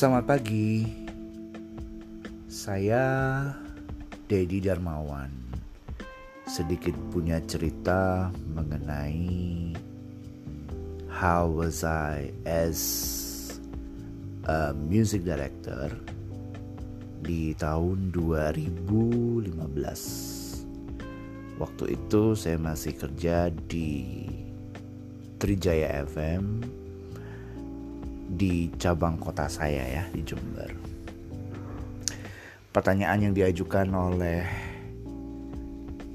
Selamat pagi. Saya Dedi Darmawan. Sedikit punya cerita mengenai how was I as a music director di tahun 2015. Waktu itu saya masih kerja di Trijaya FM di cabang kota saya ya di Jember. Pertanyaan yang diajukan oleh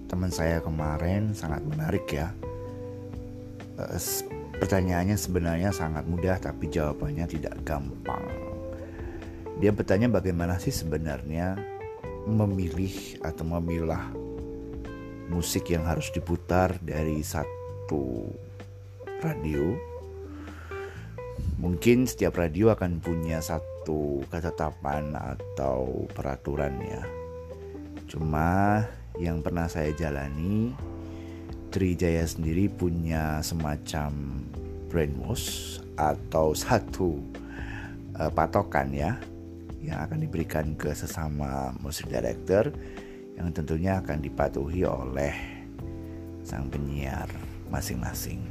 teman saya kemarin sangat menarik ya. Eh, pertanyaannya sebenarnya sangat mudah tapi jawabannya tidak gampang. Dia bertanya bagaimana sih sebenarnya memilih atau memilah musik yang harus diputar dari satu radio Mungkin setiap radio akan punya satu ketetapan atau peraturan ya. Cuma yang pernah saya jalani, Trijaya sendiri punya semacam brainwash atau satu uh, patokan ya yang akan diberikan ke sesama musik director yang tentunya akan dipatuhi oleh sang penyiar masing-masing.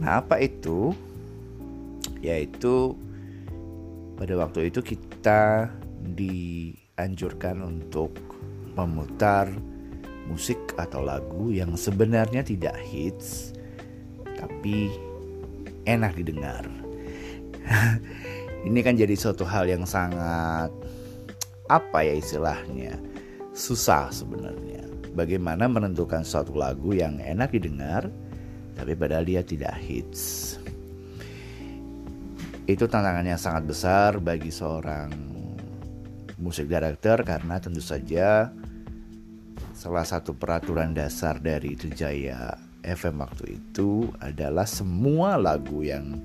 Nah, apa itu? Yaitu pada waktu itu kita dianjurkan untuk memutar musik atau lagu yang sebenarnya tidak hits tapi enak didengar. Ini kan jadi suatu hal yang sangat apa ya istilahnya susah sebenarnya. Bagaimana menentukan suatu lagu yang enak didengar tapi padahal dia tidak hits itu tantangan yang sangat besar bagi seorang musik director karena tentu saja salah satu peraturan dasar dari Trijaya FM waktu itu adalah semua lagu yang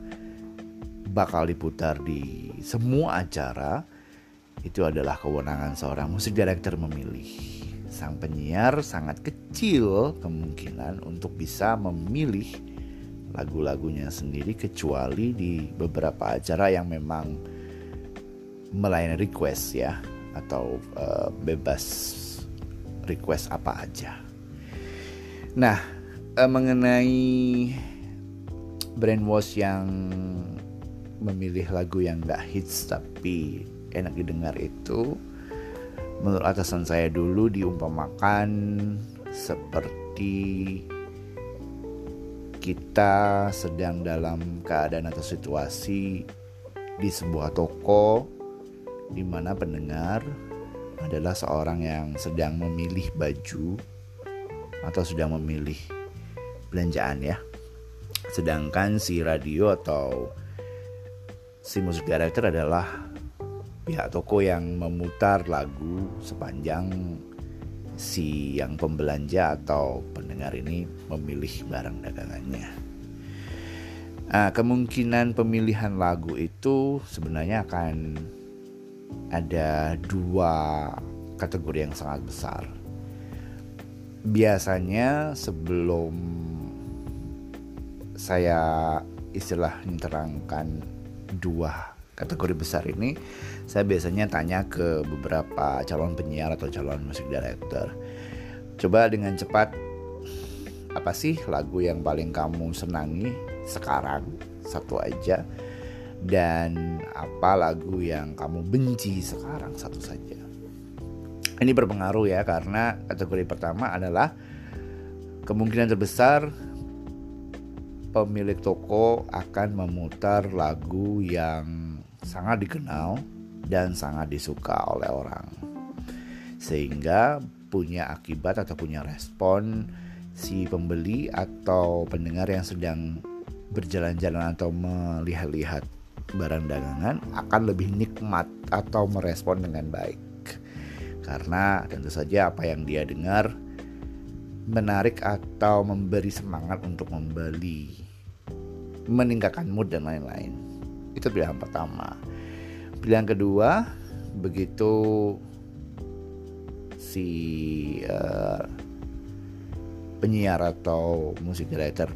bakal diputar di semua acara itu adalah kewenangan seorang musik director memilih. Sang penyiar sangat kecil kemungkinan untuk bisa memilih lagu-lagunya sendiri kecuali di beberapa acara yang memang melayani request ya atau uh, bebas request apa aja. Nah, uh, mengenai brainwash yang memilih lagu yang gak hits tapi enak didengar itu menurut atasan saya dulu diumpamakan seperti kita sedang dalam keadaan atau situasi di sebuah toko di mana pendengar adalah seorang yang sedang memilih baju atau sedang memilih belanjaan ya. Sedangkan si radio atau si musik director adalah pihak toko yang memutar lagu sepanjang si yang pembelanja atau pendengar ini memilih barang dagangannya. Nah, kemungkinan pemilihan lagu itu sebenarnya akan ada dua kategori yang sangat besar. Biasanya sebelum saya istilah menerangkan dua kategori besar ini saya biasanya tanya ke beberapa calon penyiar atau calon musik director. Coba dengan cepat apa sih lagu yang paling kamu senangi sekarang? Satu aja. Dan apa lagu yang kamu benci sekarang? Satu saja. Ini berpengaruh ya karena kategori pertama adalah kemungkinan terbesar pemilik toko akan memutar lagu yang sangat dikenal dan sangat disuka oleh orang. Sehingga punya akibat atau punya respon si pembeli atau pendengar yang sedang berjalan-jalan atau melihat-lihat barang dagangan akan lebih nikmat atau merespon dengan baik. Karena tentu saja apa yang dia dengar menarik atau memberi semangat untuk membeli, meningkatkan mood dan lain-lain. Itu pilihan pertama. Pilihan kedua, begitu si uh, penyiar atau musik director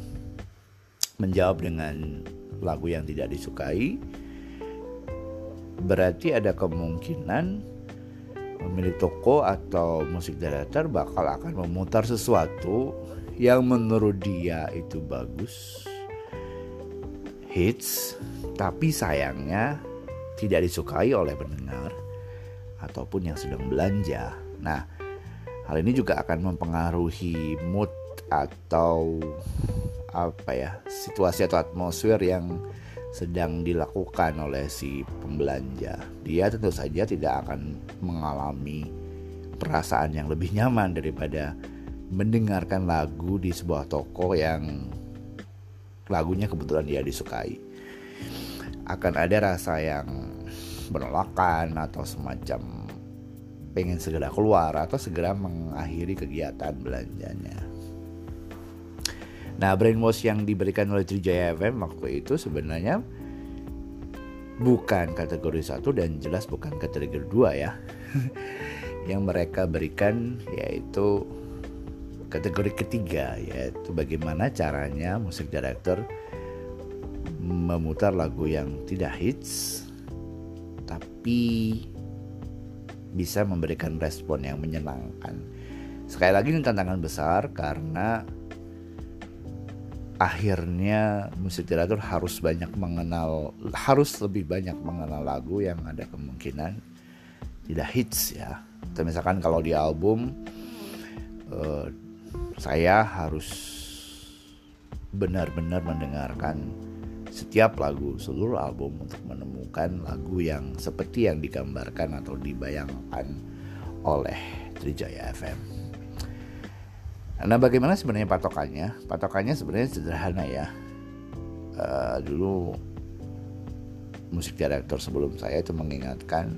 menjawab dengan lagu yang tidak disukai, berarti ada kemungkinan pemilik toko atau musik director bakal akan memutar sesuatu yang menurut dia itu bagus hits tapi sayangnya tidak disukai oleh pendengar ataupun yang sedang belanja. Nah, hal ini juga akan mempengaruhi mood atau apa ya, situasi atau atmosfer yang sedang dilakukan oleh si pembelanja. Dia tentu saja tidak akan mengalami perasaan yang lebih nyaman daripada mendengarkan lagu di sebuah toko yang lagunya kebetulan dia disukai. Akan ada rasa yang penolakan atau semacam pengen segera keluar atau segera mengakhiri kegiatan belanjanya. Nah, brainwash yang diberikan oleh Trijaya FM waktu itu sebenarnya bukan kategori satu dan jelas bukan kategori dua ya. yang mereka berikan yaitu kategori ketiga yaitu bagaimana caranya musik director memutar lagu yang tidak hits tapi bisa memberikan respon yang menyenangkan. Sekali lagi ini tantangan besar karena akhirnya musik literatur harus banyak mengenal harus lebih banyak mengenal lagu yang ada kemungkinan tidak hits ya atau misalkan kalau di album uh, saya harus benar-benar mendengarkan setiap lagu seluruh album untuk menemukan lagu yang seperti yang digambarkan atau dibayangkan oleh Trijaya FM. Nah, bagaimana sebenarnya patokannya? Patokannya sebenarnya sederhana ya. Uh, dulu musik director sebelum saya itu mengingatkan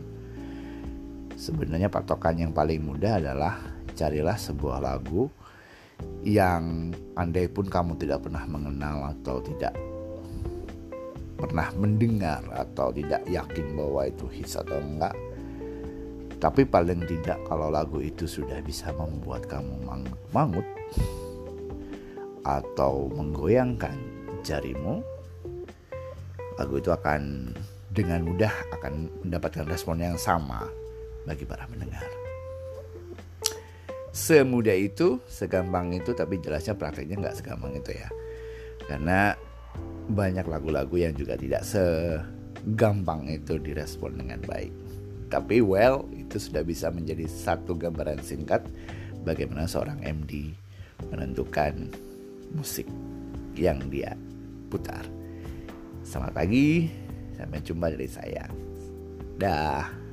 sebenarnya patokan yang paling mudah adalah carilah sebuah lagu yang andai pun kamu tidak pernah mengenal atau tidak pernah mendengar atau tidak yakin bahwa itu hits atau enggak tapi paling tidak kalau lagu itu sudah bisa membuat kamu mangut atau menggoyangkan jarimu, lagu itu akan dengan mudah akan mendapatkan respon yang sama bagi para pendengar. Semudah itu, segampang itu, tapi jelasnya prakteknya nggak segampang itu ya. Karena banyak lagu-lagu yang juga tidak segampang itu direspon dengan baik. Tapi well itu sudah bisa menjadi satu gambaran singkat bagaimana seorang MD menentukan musik yang dia putar. Selamat pagi, sampai jumpa dari saya. Dah.